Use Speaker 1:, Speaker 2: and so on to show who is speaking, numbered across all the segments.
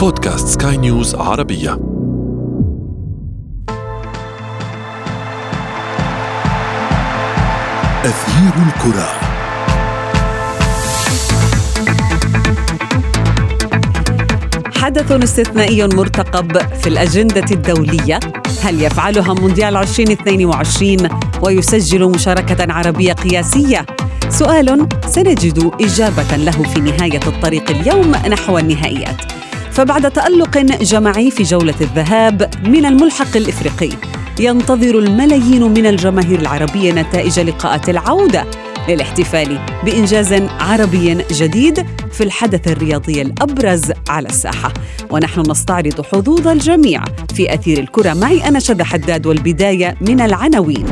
Speaker 1: بودكاست سكاي نيوز عربية. أثير الكرة.
Speaker 2: حدث استثنائي مرتقب في الأجندة الدولية. هل يفعلها مونديال 2022 ويسجل مشاركة عربية قياسية؟ سؤال سنجد إجابة له في نهاية الطريق اليوم نحو النهائيات. فبعد تألق جماعي في جولة الذهاب من الملحق الإفريقي ينتظر الملايين من الجماهير العربية نتائج لقاءات العودة للاحتفال بإنجاز عربي جديد في الحدث الرياضي الأبرز على الساحة. ونحن نستعرض حظوظ الجميع في أثير الكرة. معي أنا شد حداد والبداية من العناوين.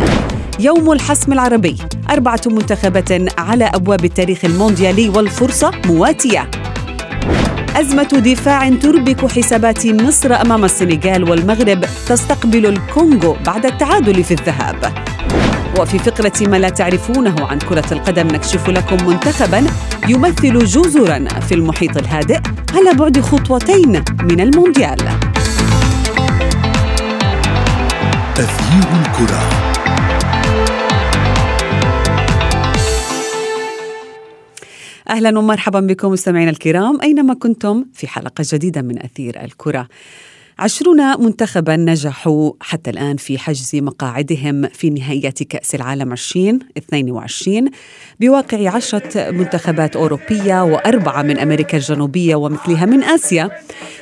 Speaker 2: يوم الحسم العربي أربعة منتخبات على أبواب التاريخ المونديالي والفرصة مواتية. أزمة دفاع تربك حسابات مصر أمام السنغال والمغرب تستقبل الكونغو بعد التعادل في الذهاب. وفي فقرة ما لا تعرفونه عن كرة القدم نكشف لكم منتخبا يمثل جزرا في المحيط الهادئ على بعد خطوتين من المونديال.
Speaker 1: أثير الكرة.
Speaker 2: أهلا ومرحبا بكم مستمعينا الكرام أينما كنتم في حلقة جديدة من أثير الكرة. عشرون منتخبا نجحوا حتى الآن في حجز مقاعدهم في نهائيات كأس العالم 2022 بواقع عشرة منتخبات أوروبية وأربعة من أمريكا الجنوبية ومثلها من آسيا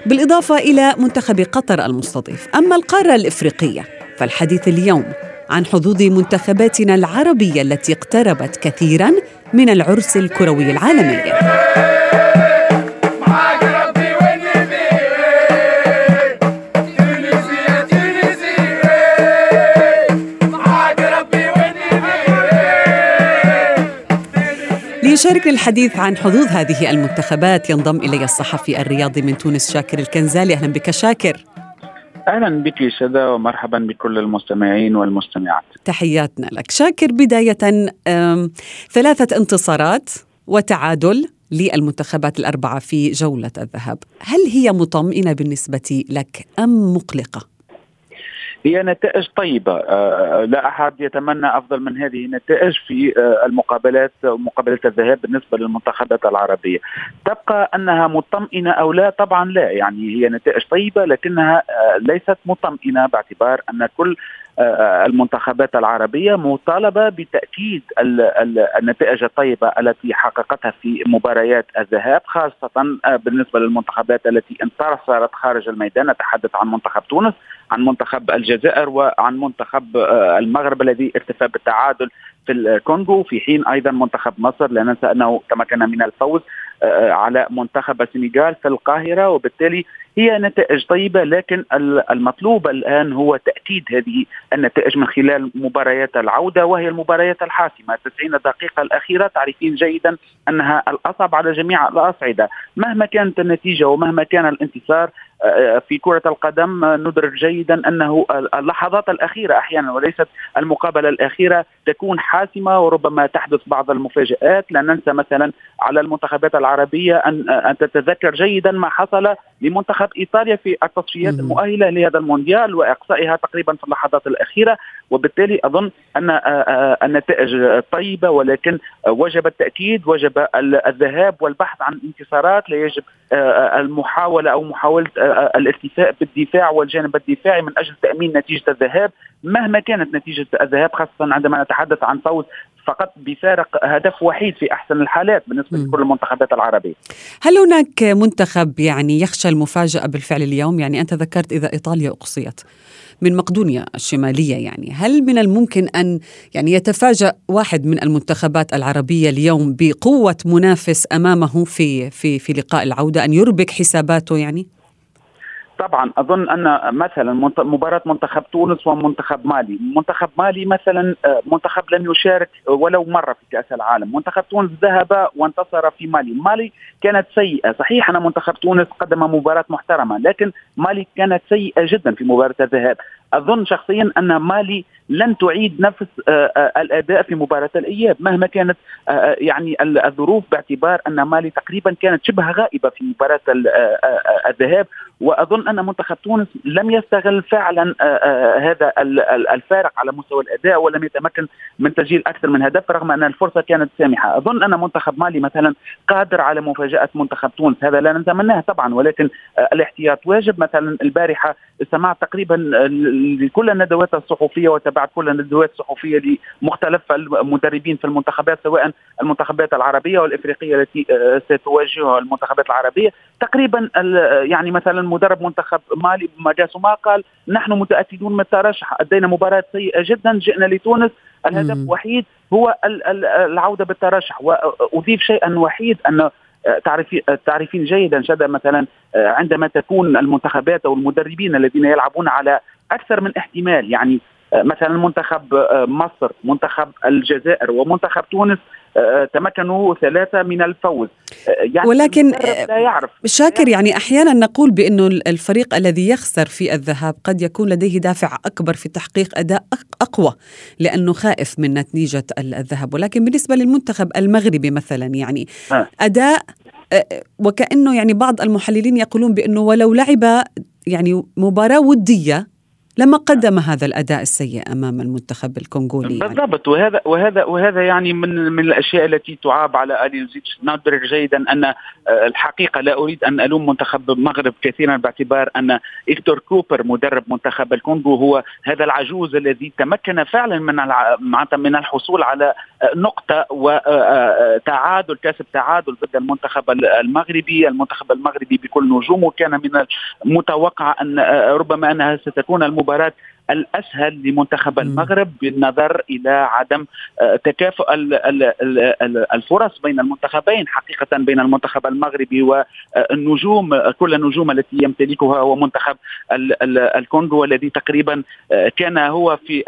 Speaker 2: بالإضافة إلى منتخب قطر المستضيف أما القارة الإفريقية فالحديث اليوم عن حظوظ منتخباتنا العربية التي اقتربت كثيرا من العرس الكروي العالمي. ليشاركني الحديث عن حظوظ هذه المنتخبات ينضم إلي الصحفي الرياضي من تونس شاكر الكنزالي. أهلا بك شاكر.
Speaker 3: أهلا بك شذا ومرحبا بكل المستمعين والمستمعات.
Speaker 2: تحياتنا لك. شاكر بداية ثلاثة انتصارات وتعادل للمنتخبات الأربعة في جولة الذهاب. هل هي مطمئنة بالنسبة لك أم مقلقة؟
Speaker 3: هي نتائج طيبة. آه، لا أحد يتمنى أفضل من هذه النتائج في آه، المقابلات مقابلة الذهاب بالنسبة للمنتخبات العربية. تبقى أنها مطمئنة أو لا طبعا لا. يعني هي نتائج طيبة لكنها آه، ليست مطمئنة باعتبار أن كل المنتخبات العربية مطالبة بتأكيد النتائج الطيبة التي حققتها في مباريات الذهاب خاصة بالنسبة للمنتخبات التي انتصرت خارج الميدان. نتحدث عن منتخب تونس عن منتخب الجزائر وعن منتخب آه، المغرب الذي ارتفع بالتعادل في الكونغو. في حين أيضا منتخب مصر لا ننسى أنه تمكن من الفوز آه، على منتخب السنغال في القاهرة وبالتالي هي نتائج طيبة لكن المطلوب الآن هو تأكيد هذه النتائج من خلال مباريات العودة وهي المباريات الحاسمة. 90 دقيقة الأخيرة تعرفين جيدا أنها الأصعب على جميع الأصعدة. مهما كانت النتيجة ومهما كان الانتصار آه، في كرة القدم ندرك جيدا أنه اللحظات الأخيرة أحيانا وليست المقابلة الأخيرة تكون حاسمة وربما تحدث بعض المفاجآت. لا ننسى مثلا على المنتخبات العربية أن أن تتذكر جيدا ما حصل لمنتخب إيطاليا في التصفيات المؤهلة لهذا المونديال وإقصائها تقريبا في اللحظات الأخيرة. وبالتالي أظن أن النتائج طيبة ولكن وجب التأكيد وجب الذهاب والبحث عن انتصارات. لا يجب المحاولة أو محاولة الاكتفاء بالدفاع والجانب الدفاعي من أجل تأمين نتيجة الذهاب مهما كانت نتيجة الذهاب خاصة عندما نتحدث عن فوز فقط بفارق هدف وحيد في أحسن الحالات بالنسبة لكل المنتخبات العربية.
Speaker 2: هل هناك منتخب يعني يخشى المفاجأة بالفعل اليوم؟ يعني أنت ذكرت إذا إيطاليا أقصيت. من مقدونيا الشمالية يعني هل من الممكن أن يعني يتفاجأ واحد من المنتخبات العربية اليوم بقوة منافس أمامه في في في لقاء العودة أن يربك حساباته يعني؟
Speaker 3: طبعا أظن أن مثلا مباراة منتخب تونس ومنتخب مالي، منتخب مالي مثلا آه، منتخب لم يشارك ولو مره في كأس العالم، منتخب تونس ذهب وانتصر في مالي، مالي كانت سيئة، صحيح أن منتخب تونس قدم مباراة محترمة، لكن مالي كانت سيئة جدا في مباراة الذهاب، أظن شخصيا أن مالي لن تعيد نفس آه، آه، الأداء في مباراة الإياب مهما كانت آه، يعني الظروف باعتبار أن مالي تقريبا كانت شبه غائبة في مباراة الذهاب. وأظن أن منتخب تونس لم يستغل فعلا هذا الفارق على مستوى الأداء ولم يتمكن من تسجيل أكثر من هدف رغم أن الفرصة كانت سامحة. أظن أن منتخب مالي مثلا قادر على مفاجأة منتخب تونس هذا لا نتمناه طبعا ولكن الاحتياط واجب. مثلا البارحة استمعت تقريبا لكل الندوات الصحفية وتابعت كل الندوات الصحفية لمختلف المدربين في المنتخبات سواء المنتخبات العربية والإفريقية التي آه، ستواجهها المنتخبات العربية. تقريبا يعني مثلا مدرب منتخب مالي ما قال نحن متأكدون من الترشح أدينا مباراة سيئة جدا جئنا لتونس الهدف الوحيد هو العودة بالترشح. واضيف شيئا وحيد أن تعرفين تعرفين جيدا شذا مثلا آه، عندما تكون المنتخبات أو المدربين الذين يلعبون على أكثر من احتمال يعني آه، مثلا منتخب آه، مصر منتخب الجزائر ومنتخب تونس تمكنوا ثلاثة من الفوز.
Speaker 2: يعني ولكن لا يعرف. شاكر يعني أحيانا نقول بأنه الفريق الذي يخسر في الذهاب قد يكون لديه دافع أكبر في تحقيق أداء أقوى لأنه خائف من نتيجة الذهاب. ولكن بالنسبة للمنتخب المغربي مثلا يعني أداء وكأنه يعني بعض المحللين يقولون بأنه ولو لعب يعني مباراة ودية لما قدم هذا الأداء السيء أمام المنتخب الكونغولي
Speaker 3: يعني. بالضبط. وهذا وهذا وهذا يعني من من الأشياء التي تعاب على آلي زيتش ندرك جيدا أن آه، الحقيقة لا أريد أن ألوم منتخب المغرب كثيرا باعتبار أن اكتور كوبر مدرب منتخب الكونغو هو هذا العجوز الذي تمكن فعلا من من الحصول على آه، نقطة وتعادل آه، كسب تعادل ضد المنتخب المغربي، المنتخب المغربي بكل نجومه كان من المتوقع أن ربما أنها ستكون المباراة المباراه الأسهل لمنتخب المغرب بالنظر إلى عدم آه، تكافؤ الفرص بين المنتخبين حقيقة بين المنتخب المغربي والنجوم كل النجوم التي يمتلكها هو منتخب الكونغو الذي تقريبا آه، كان هو في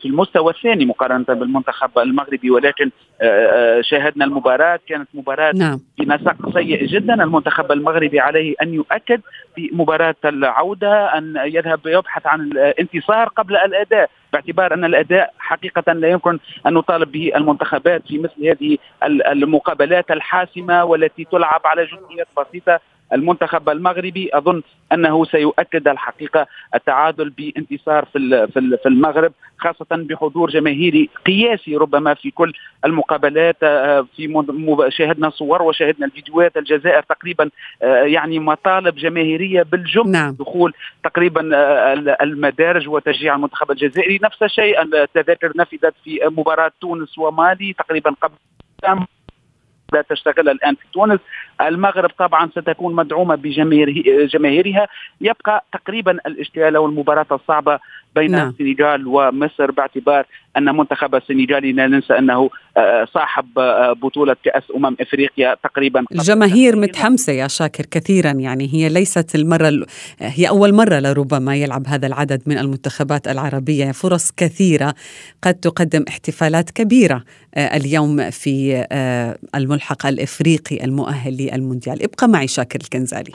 Speaker 3: في المستوى الثاني مقارنة بالمنتخب المغربي ولكن آه، شاهدنا المباراة كانت مباراة نعم. في نسق سيء جدا المنتخب المغربي عليه أن يؤكد في مباراة العودة أن يذهب يبحث عن الانتصار قبل الأداء باعتبار أن الأداء حقيقة لا يمكن أن نطالب به المنتخبات في مثل هذه المقابلات الحاسمة والتي تلعب على جزئيات بسيطة المنتخب المغربي أظن أنه سيؤكد الحقيقة التعادل بانتصار في في المغرب خاصة بحضور جماهيري قياسي ربما في كل المقابلات آه، في شاهدنا صور وشاهدنا الفيديوهات الجزائر تقريبا آه، يعني مطالب جماهيرية بالجمله نعم. دخول تقريبا آه، المدارج وتشجيع المنتخب الجزائري نفس الشيء التذاكر نفذت في مباراة تونس ومالي تقريبا قبل لا تشتغل الآن في تونس. المغرب طبعا ستكون مدعومة بجماهيرها يبقى تقريبا الاشتعال والمباراة الصعبة بين نعم. السنغال ومصر باعتبار أن منتخب السنغالي لا ننسى أنه آه، صاحب آه، بطولة كأس أمم إفريقيا تقريبا
Speaker 2: الجماهير متحمسة يا شاكر كثيرا يعني هي ليست المرة هي أول مرة لربما يلعب هذا العدد من المنتخبات العربية. فرص كثيرة قد تقدم احتفالات كبيرة آه، اليوم في الملحق الإفريقي المؤهل للمونديال. ابقى معي شاكر الكنزالي.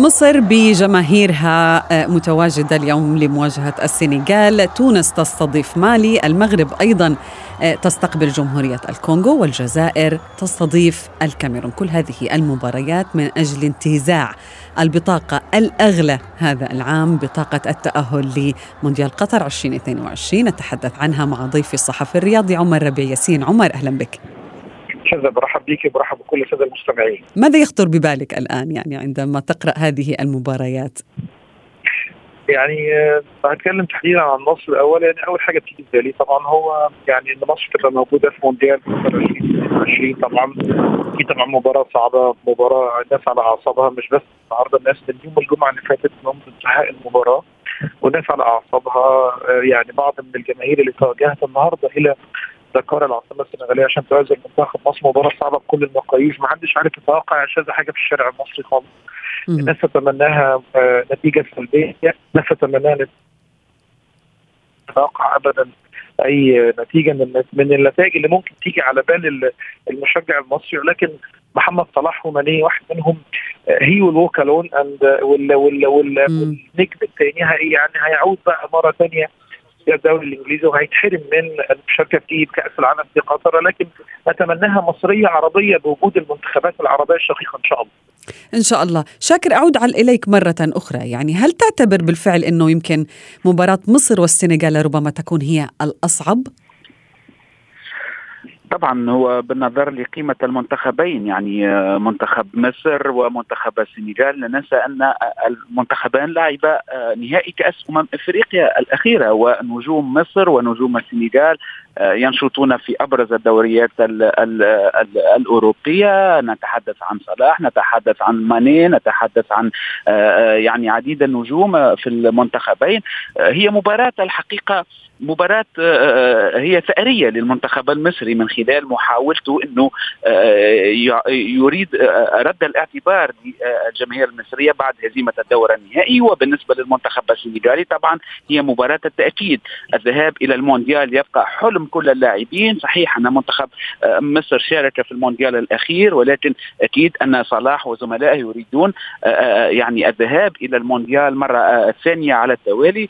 Speaker 2: مصر بجماهيرها آه، متواجدة اليوم لمواجهة السنغال، تونس تستضيف مالي، المغرب أيضا آه، تستقبل جمهورية الكونغو والجزائر تستضيف الكاميرون، كل هذه المباريات من أجل انتزاع البطاقة الأغلى هذا العام بطاقة التأهل لمونديال قطر 2022 نتحدث عنها مع ضيفي الصحفي الرياضي عمر ربيع ياسين، عمر أهلا بك.
Speaker 4: كذا برحب بك برحب بكل السادة المستمعين.
Speaker 2: ماذا يخطر ببالك الآن يعني عندما تقرأ هذه المباريات؟
Speaker 4: يعني آه، هتكلم تحديدا عن مصر الأول. يعني أول حاجة بتيجي في بالي طبعا هو يعني إن مصر تبقى موجودة في مونديال 2022 طبعا. في طبعا مباراة صعبة مباراة الناس على أعصابها مش بس النهارده الناس من يوم الجمعة اللي فاتت منذ انتهاء المباراة والناس على أعصابها آه، يعني بعض من الجماهير اللي توجهت النهارده إلى دكار العاصمة السنغالية عشان تواجه منتخب مصر مباراه صعبه بكل المقاييس. ما حدش عارف يتوقع شاذ حاجة في الشارع المصري خالص. الناس تتمناها آه، نتيجة سلبية. الناس تتمناها نتوقع ابدا أي نتيجة من من النتائج اللي ممكن تيجي على بال المشجع المصري. ولكن محمد صلاح وماني واحد منهم هي والووك الون اند والنجم الثاني يعني هيعود بقى مرة ثانية الدوري الإنجليزي وهيتحرم من المشاركه في كأس العالم في قطر لكن نتمناها مصرية عربية بوجود المنتخبات العربية الشقيقة إن شاء الله.
Speaker 2: إن شاء الله، شاكر أعود على إليك مرة أخرى، يعني هل تعتبر بالفعل إنه يمكن مباراة مصر والسنغال ربما تكون هي الأصعب؟
Speaker 3: طبعا هو بالنظر لقيمة المنتخبين يعني آه، منتخب مصر ومنتخب السنغال. لا ننسى أن المنتخبان لعبا آه، نهائي كأس أمم إفريقيا الأخيرة ونجوم مصر ونجوم السنغال آه، ينشطون في أبرز الدوريات ال ال ال الأوروبية. نتحدث عن صلاح نتحدث عن ماني نتحدث عن يعني عديد النجوم في المنتخبين. هي مباراة الحقيقة مباراة هي ثأرية للمنتخب المصري من خلال محاولته أنه يريد رد الاعتبار للجماهير المصرية بعد هزيمة الدورة النهائي. وبالنسبة للمنتخب السنغالي طبعا هي مباراة التأكيد. الذهاب إلى المونديال يبقى حلم كل اللاعبين. صحيح أن منتخب مصر شارك في المونديال الأخير ولكن أكيد أن صلاح وزملائه يريدون يعني الذهاب إلى المونديال مرة ثانية على التوالي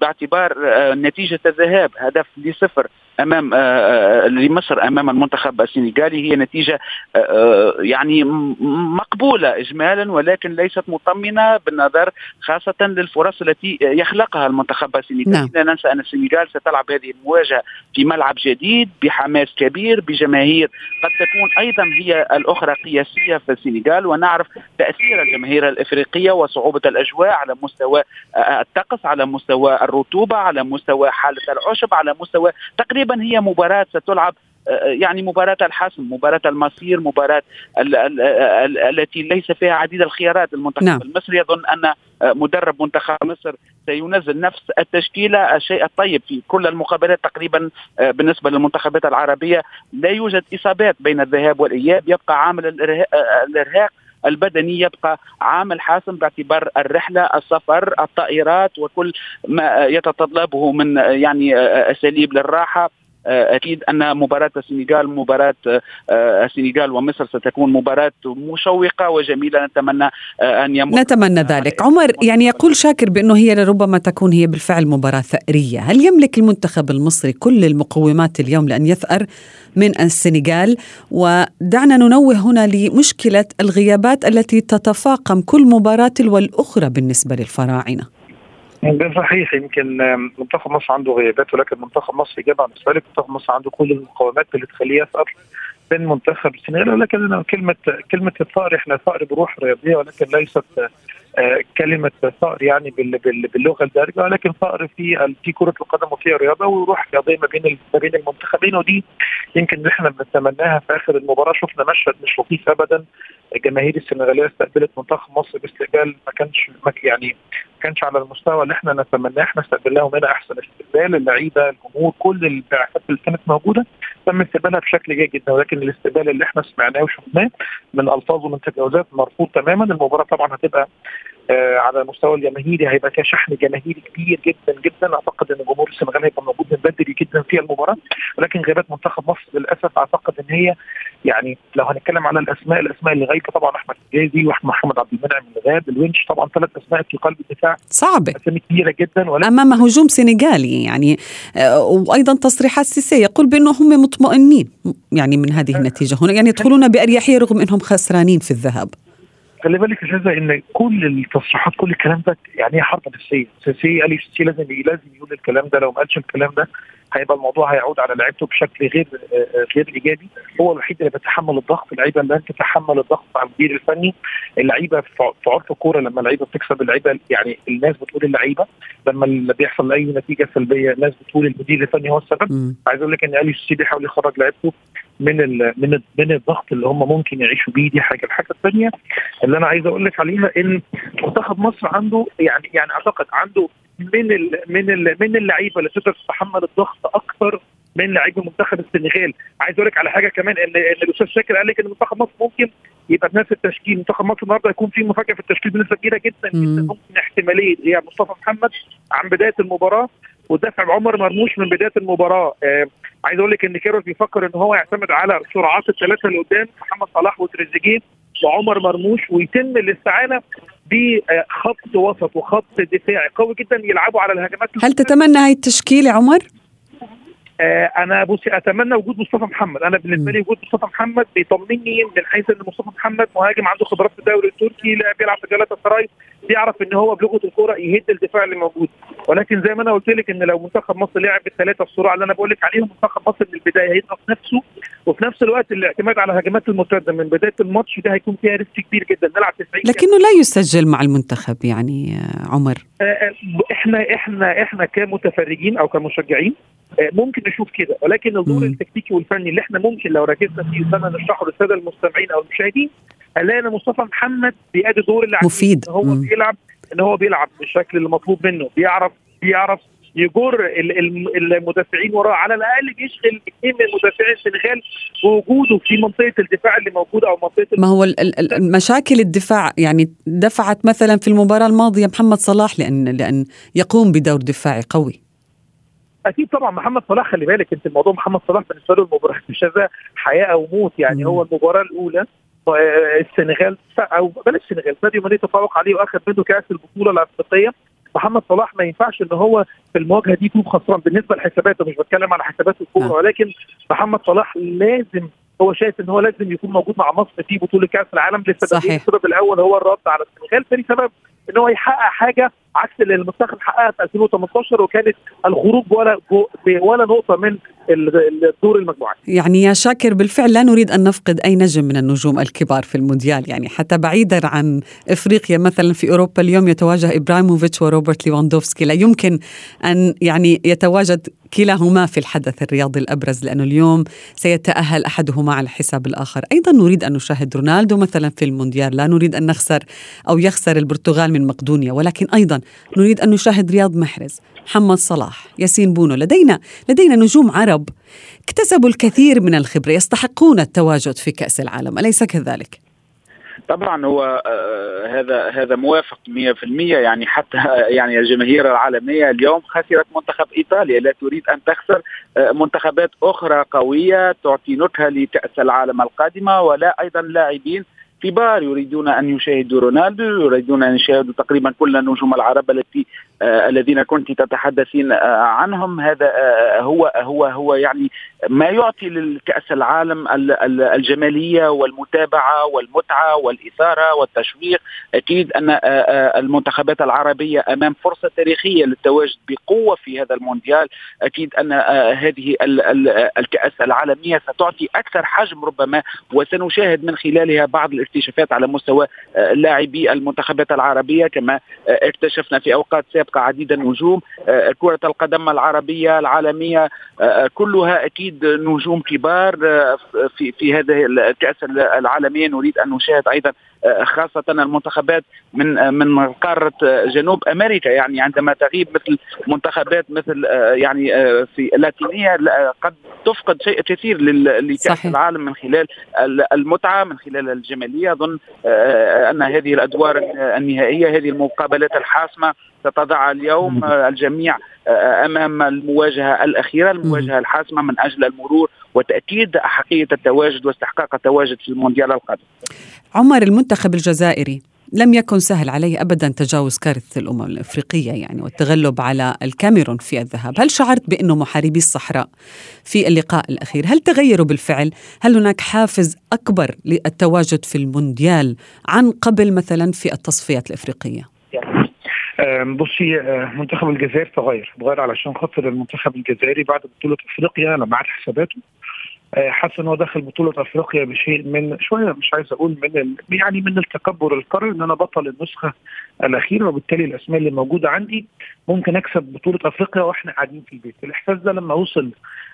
Speaker 3: باعتبار نتيجة الذهاب هدف لصفر. أمام آه، آه، لمصر أمام المنتخب السنغالي هي نتيجة آه، يعني مقبولة اجمالا ولكن ليست مطمنه بالنظر خاصة للفرص التي يخلقها المنتخب السنغالي نعم. لا ننسى أن السنغال ستلعب هذه المواجهة في ملعب جديد بحماس كبير بجماهير قد تكون أيضا هي الأخرى قياسية في السنغال ونعرف تأثير الجماهير الإفريقية وصعوبة الأجواء على مستوى الطقس على مستوى الرطوبة على مستوى حالة العشب على مستوى تقريبا غالبا هي مباراة ستلعب آه، آه، يعني مباراة الحسم مباراة المصير مباراة ال ال ال التي ليس فيها عديد الخيارات المنتخب نعم. المصري يظن أن آه، مدرب منتخب مصر سينزل نفس التشكيلة الشيء الطيب في كل المقابلات تقريبا بالنسبة للمنتخبات العربية لا يوجد إصابات بين الذهاب والإياب يبقى عامل الإرهاق البدني يبقى عامل حاسم باعتبار الرحلة السفر الطائرات وكل ما يتطلبه من يعني أساليب للراحة. أكيد أن مباراة السنغال مباراة السنغال ومصر ستكون مباراة مشوقة وجميلة. نتمنى أن
Speaker 2: يمر نتمنى ذلك. عمر يعني يقول شاكر بأنه هي لربما تكون هي بالفعل مباراة ثأرية. هل يملك المنتخب المصري كل المقومات اليوم لأن يثأر من السنغال؟ ودعنا ننوه هنا لمشكلة الغيابات التي تتفاقم كل مباراة والأخرى بالنسبة للفراعنة.
Speaker 4: ده صحيح. يمكن منتخب مصر عنده غيابات ولكن منتخب مصر إجابة عن ذلك منتخب مصر عنده كل المقومات اللي تخليه يسأل بين منتخب السنغال. ولكن كلمه كلمة الثأر إحنا ثأر بروح رياضية ولكن ليست آه، كلمة ثأر يعني باللغة الدارجة. ولكن ثأر في في كرة القدم وفي الرياضه وروح رياضية ما بين ما بين المنتخبين. ودي يمكن إحنا بنتمناها في آخر المباراة. شفنا مشهد مش لطيف ابدا. الجماهير السنغالية استقبلت منتخب مصر باستقبال ما كانش يعني كانش على المستوى اللي إحنا نتمناه. إحنا استقبلناهم هنا أحسن استقبال. اللعيبة الجمهور كل البعثات اللي كانت موجودة تم استقبالها بشكل جيد جدا. ولكن الاستقبال اللي إحنا سمعناه وشفناه من ألفاظ ومن تجاوزات مرفوض تماما. المباراة طبعا هتبقى آه على المستوى الجماهيري. هيبقى فيها شحن جماهيري كبير جدا جدا. أعتقد إن جمهور السنغال هيبقى موجود من بدري جدا في المباراة. ولكن غيابات منتخب مصر للأسف أعتقد إن هي يعني لو هنتكلم على الأسماء الأسماء اللي غايبة طبعا أحمد الجازي وأحمد محمد عبد المنعم اللي غاب الونش طبعا ثلاث أسماء في قلب الدفاع.
Speaker 2: صعبه
Speaker 4: أسامي كبيرة جدا
Speaker 2: ولكن أمام هجوم سنغالي يعني آه، وأيضا تصريحات سيسي يقول بانه هم مطمئنين يعني من هذه النتيجة هنا. يعني يدخلون بأريحية رغم أنهم خسرانين في الذهاب.
Speaker 4: خلي بالك يا شاذة إن كل التصريحات كل الكلام ده يعني هي حرب نفسية، سيسي قال سيسي لازم لازم يقول الكلام ده لو ما قالش الكلام ده هيبقى الموضوع هيعود على لعيبته بشكل غير غير إيجابي. هو الوحيد اللي بيتحمل الضغط اللعيبة لن تتحمل الضغط على المدير الفني. اللعيبة في عرف الكورة لما اللعيبة بتكسب اللعيبة يعني الناس بتقول اللعيبة لما بيحصل اي نتيجة سلبية الناس بتقول المدير الفني هو السبب. عايز أقول لك إن الي سيسي بيحاول يخرج لعيبته. من ال من ال من الضغط اللي هم ممكن يعيشوا بيه دي حاجة. الحاجة الثانية اللي أنا عايز أقول لك عليها إن منتخب مصر عنده يعني يعني أعتقد عنده من ال من ال من اللعيبة اللي تقدر تتحمل الضغط أكثر من لاعبي منتخب السنغال. عايز أقول لك على حاجة كمان إن إن الأستاذ شاكر قال لك إن منتخب مصر ممكن يبقى بنفس التشكيل. منتخب مصر النهارده هيكون في مفاجأة في التشكيل بنسبة كبيرة جدا جدا.
Speaker 2: مم.
Speaker 4: ممكن احتماليه غياب مصطفى محمد عن بداية المباراة ودفع عمر مرموش من بداية المباراة آه عايز أقول لك إن كيروس بيفكر إن هو يعتمد على سرعات الثلاثة اللي قدام محمد صلاح وتريزيجيه وعمر مرموش ويتم الاستعانة بخط وسط وخط دفاعي قوي جدا يلعبوا على الهجمات
Speaker 2: هل تتمنى هاي التشكيلة عمر؟
Speaker 4: آه أنا بصي أتمنى وجود مصطفى محمد. أنا بالنسبة لي وجود مصطفى محمد بيطمني من حيث إن مصطفى محمد مهاجم عنده خبرات في الدوري التركي بيلعب في جلاله سراي بيعرف إن هو بلغة الكورة يهد الدفاع اللي موجود. ولكن زي ما أنا قلت لك إن لو منتخب مصر لعب بالثلاثة السرعه اللي أنا بقول لك عليهم منتخب مصر من البداية هيضغط نفسه وفي نفس الوقت الاعتماد على هجمات المرتدة من بداية الماتش ده هيكون فيها ريسك كبير جدا. نلعب 90
Speaker 2: لكنه لا يسجل مع المنتخب يعني آه، عمر.
Speaker 4: آه، إحنا إحنا إحنا كمتفرجين أو كمشجعين ممكن نشوف كده ولكن الدور. التكتيكي والفني اللي إحنا ممكن لو ركزنا فيه وسنة نشرحه للسادة المستمعين أو المشاهدين هنلاقي إن مصطفى محمد بيأدي دور اللي عايزه.
Speaker 2: مفيد.
Speaker 4: إن هو
Speaker 2: مم.
Speaker 4: بيلعب إن هو بيلعب بالشكل اللي مطلوب منه بيعرف بيعرف يجر ال- ال- المدافعين وراه على الأقل بيشغل اثنين من مدافعي السنغال بوجوده في منطقة الدفاع اللي موجودة أو منطقة
Speaker 2: ما هو المشاكل الدفاع يعني دفعت مثلا في المباراة الماضية محمد صلاح لأن لأن يقوم بدور دفاعي قوي
Speaker 4: أكيد طبعا محمد صلاح خلي بالك أنت الموضوع محمد صلاح بالنسبة له المباراة مش هذا حياة أو موت يعني
Speaker 2: مم.
Speaker 4: هو المباراة الأولى السنغال أو بلاش السنغال ساديو ماني تفوق عليه وأخذ منه كأس البطولة الأفريقية محمد صلاح ما ينفعش إن هو في المواجهة دي يكون خسران بالنسبة لحساباته مش بتكلم على حسابات
Speaker 2: الكورة.
Speaker 4: ولكن محمد صلاح لازم هو شايف إن هو لازم يكون موجود مع مصر في بطولة كأس العالم لسببين
Speaker 2: صحيح.
Speaker 4: السبب الأول هو الرد على السنغال ثاني سبب إن هو يحقق حاجة عكس اللي المنتخب حققها في 2018 وكانت الخروج ولا ولا نقطة من ال- الدور المجموعات
Speaker 2: يعني يا شاكر بالفعل لا نريد أن نفقد أي نجم من النجوم الكبار في المونديال. يعني حتى بعيدا عن إفريقيا مثلا في أوروبا اليوم يتواجه إبراهيموفيتش وروبرت ليفاندوفسكي لا يمكن أن يعني يتواجد كلاهما في الحدث الرياضي الأبرز لأنه اليوم سيتأهل أحدهما على حساب الآخر، أيضا نريد أن نشاهد رونالدو مثلا في المونديال، لا نريد أن نخسر أو يخسر البرتغال من مقدونيا، ولكن أيضا نريد أن نشاهد رياض محرز، محمد صلاح، ياسين بونو، لدينا لدينا نجوم عرب اكتسبوا الكثير من الخبرة، يستحقون التواجد في كأس العالم، أليس كذلك؟
Speaker 3: طبعا هو آه، هذا هذا موافق 100% يعني حتى يعني الجماهير العالمية اليوم خسرت منتخب إيطاليا لا تريد أن تخسر آه، منتخبات أخرى قوية تعطي نكهه لكأس العالم القادمة ولا أيضا لاعبين كبار يريدون أن يشاهدوا رونالدو يريدون أن يشاهدوا تقريبا كل النجوم العرب التي الذين كنت تتحدثين آه عنهم. هذا آه هو هو هو يعني ما يعطي للكأس العالم ال- ال- الجمالية والمتابعة والمتعة والإثارة والتشويق. آه آه المنتخبات العربية أمام فرصة تاريخية للتواجد بقوة في هذا المونديال. أكيد أن آه هذه ال- ال- الكأس العالمية ستعطي أكثر حجم ربما وسنشاهد من خلالها بعض الاكتشافات على مستوى آه، لاعبي المنتخبات العربية. كما آه، اكتشفنا في أوقات سابقة عديد النجوم. آه، كرة القدم العربية العالمية آه، كلها أكيد نجوم كبار آه، في في هذه الكأس العالمية. نريد أن نشاهد أيضا آه، خاصة المنتخبات من آه، من قارة آه، جنوب أمريكا. يعني عندما تغيب مثل منتخبات مثل يعني في اللاتينية لا- قد تفقد شيء كثير
Speaker 2: صحيح.
Speaker 3: العالم من خلال ال- المتعة من خلال الجمالية. أظن آه، أن هذه الأدوار النهائية هذه المقابلات الحاسمة ستضع اليوم الجميع أمام المواجهة الأخيرة المواجهة الحاسمة من أجل المرور وتأكيد أحقية التواجد واستحقاق التواجد في المونديال القادم
Speaker 2: عمر المنتخب الجزائري لم يكن سهل عليه ابدا تجاوز كارثة الأمم الأفريقية يعني والتغلب على الكاميرون في الذهاب، هل شعرت بأنه محاربي الصحراء في اللقاء الأخير هل تغيروا بالفعل؟ هل هناك حافز أكبر للتواجد في المونديال عن قبل مثلا في التصفيات
Speaker 4: الأفريقية؟ بصي آه، منتخب الجزائر تغير تغير علشان خاطر المنتخب الجزائري بعد بطولة أفريقيا لما عاد حساباته آه، حس إن هو دخل بطولة أفريقيا بشيء من شوية مش عايز أقول من ال... يعني من التكبر القاري إن أنا بطل النسخة الاخيرة وبالتالي الأسماء اللي موجودة عندي ممكن أكسب بطولة أفريقيا وإحنا قاعدين في البيت. الإحساس ده لما وصل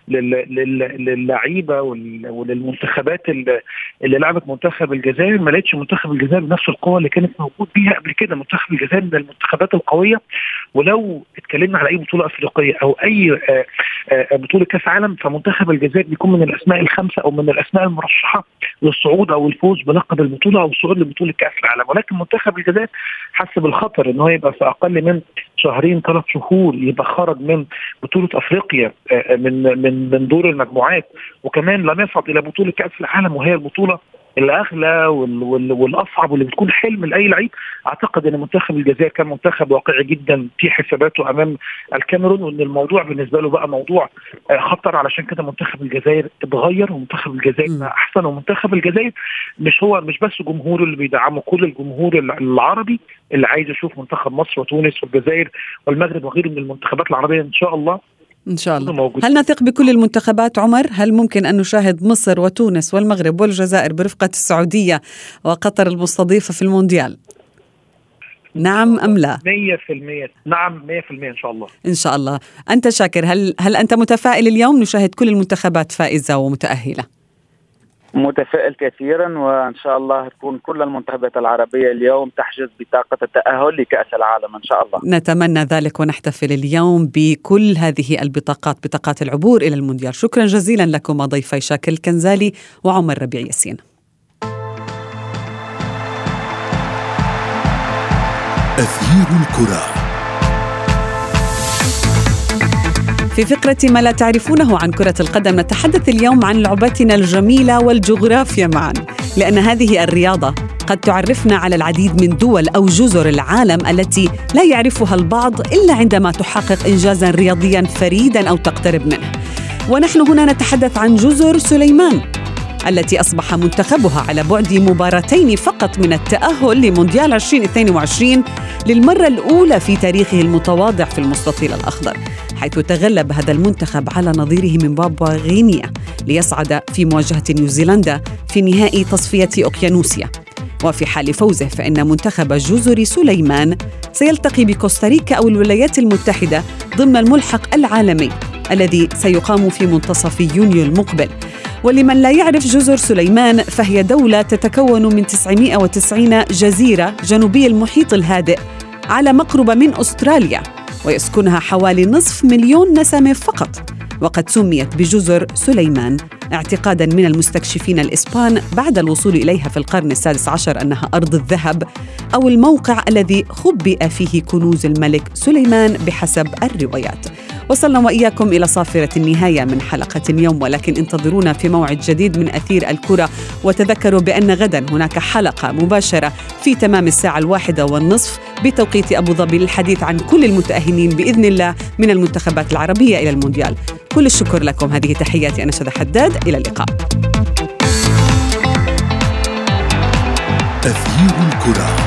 Speaker 4: للعيبة وللمنتخبات اللي لعبت منتخب الجزائر ما لقيتش منتخب الجزائر بنفس القوة اللي كانت موجود بيها قبل كده. منتخب الجزائر من المنتخبات القوية. ولو اتكلمنا على أي بطولة أفريقية أو أي آه، آه، بطولة كأس عالم فمنتخب الجزائر بيكون من الأسماء الخمسة أو من الأسماء المرشحة للصعود أو الفوز بلقب البطولة أو الصعود لبطولة كأس العالم. ولكن منتخب الجزائر حس بالخطر ان هو يبقى في أقل من شهرين ثلاث شهور يبقى خرج من بطولة أفريقيا آه، من من من دور المجموعات وكمان لم يصعد إلى بطولة كأس العالم وهي البطولة الأغلى والأصعب واللي بتكون حلم لأي لعيب. أعتقد إن منتخب الجزائر كان منتخب واقعي جدا في حساباته أمام الكاميرون وإن الموضوع بالنسبة له بقى موضوع آه، خطر. علشان كده منتخب الجزائر اتغير ومنتخب الجزائر بقى أحسن. ومنتخب الجزائر مش هو مش بس جمهوره اللي بيدعمه كل الجمهور العربي اللي عايز يشوف منتخب مصر وتونس والجزائر والمغرب وغيره من المنتخبات العربية إن شاء الله.
Speaker 2: إن شاء الله هل نثق بكل المنتخبات عمر؟ هل ممكن أن نشاهد مصر وتونس والمغرب والجزائر برفقة السعودية وقطر المستضيفة في المونديال؟ نعم أم لا؟
Speaker 4: 100% نعم 100% إن شاء الله
Speaker 2: إن شاء الله أنت شاكر هل هل أنت متفائل اليوم نشاهد كل المنتخبات فائزة ومتأهلة؟
Speaker 3: متفائل كثيرا وإن شاء الله تكون كل المنتخبات العربية اليوم تحجز بطاقة التأهل لكأس العالم إن شاء الله.
Speaker 2: نتمنى ذلك ونحتفل اليوم بكل هذه البطاقات بطاقات العبور إلى المونديال، شكرا جزيلا لكم ضيفي شاكل كنزالي وعمر ربيع ياسين.
Speaker 1: أثير الكرة
Speaker 2: في فقرة ما لا تعرفونه عن كرة القدم نتحدث اليوم عن لعبتنا الجميلة والجغرافيا معا لأن هذه الرياضة قد تعرفنا على العديد من دول أو جزر العالم التي لا يعرفها البعض إلا عندما تحقق إنجازا رياضيا فريدا أو تقترب منه. ونحن هنا نتحدث عن جزر سليمان التي أصبح منتخبها على بعد مباراتين فقط من التأهل لمونديال 2022 للمرة الأولى في تاريخه المتواضع في المستطيل الأخضر حيث تغلب هذا المنتخب على نظيره من بابوا غينيا ليصعد في مواجهة نيوزيلندا في نهائي تصفية أوكيانوسيا. وفي حال فوزه فإن منتخب جزر سليمان سيلتقي بكوستاريكا أو الولايات المتحدة ضمن الملحق العالمي الذي سيقام في منتصف يونيو المقبل. ولمن لا يعرف جزر سليمان فهي دولة تتكون من 990 جزيرة جنوبي المحيط الهادئ على مقربة من أستراليا ويسكنها حوالي نصف مليون نسمة فقط وقد سميت بجزر سليمان اعتقادا من المستكشفين الإسبان بعد الوصول إليها في القرن السادس عشر أنها أرض الذهب أو الموقع الذي خبئ فيه كنوز الملك سليمان بحسب الروايات. وصلنا وإياكم إلى صافرة النهاية من حلقة اليوم ولكن انتظرونا في موعد جديد من أثير الكرة. وتذكروا بأن غدا هناك حلقة مباشرة في تمام الساعة الواحدة والنصف بتوقيت أبو ظبي للحديث عن كل المتأهلين بإذن الله من المنتخبات العربية إلى المونديال. كل الشكر لكم. هذه تحياتي أنا شذى حداد. إلى اللقاء.
Speaker 1: تغيير الكرة.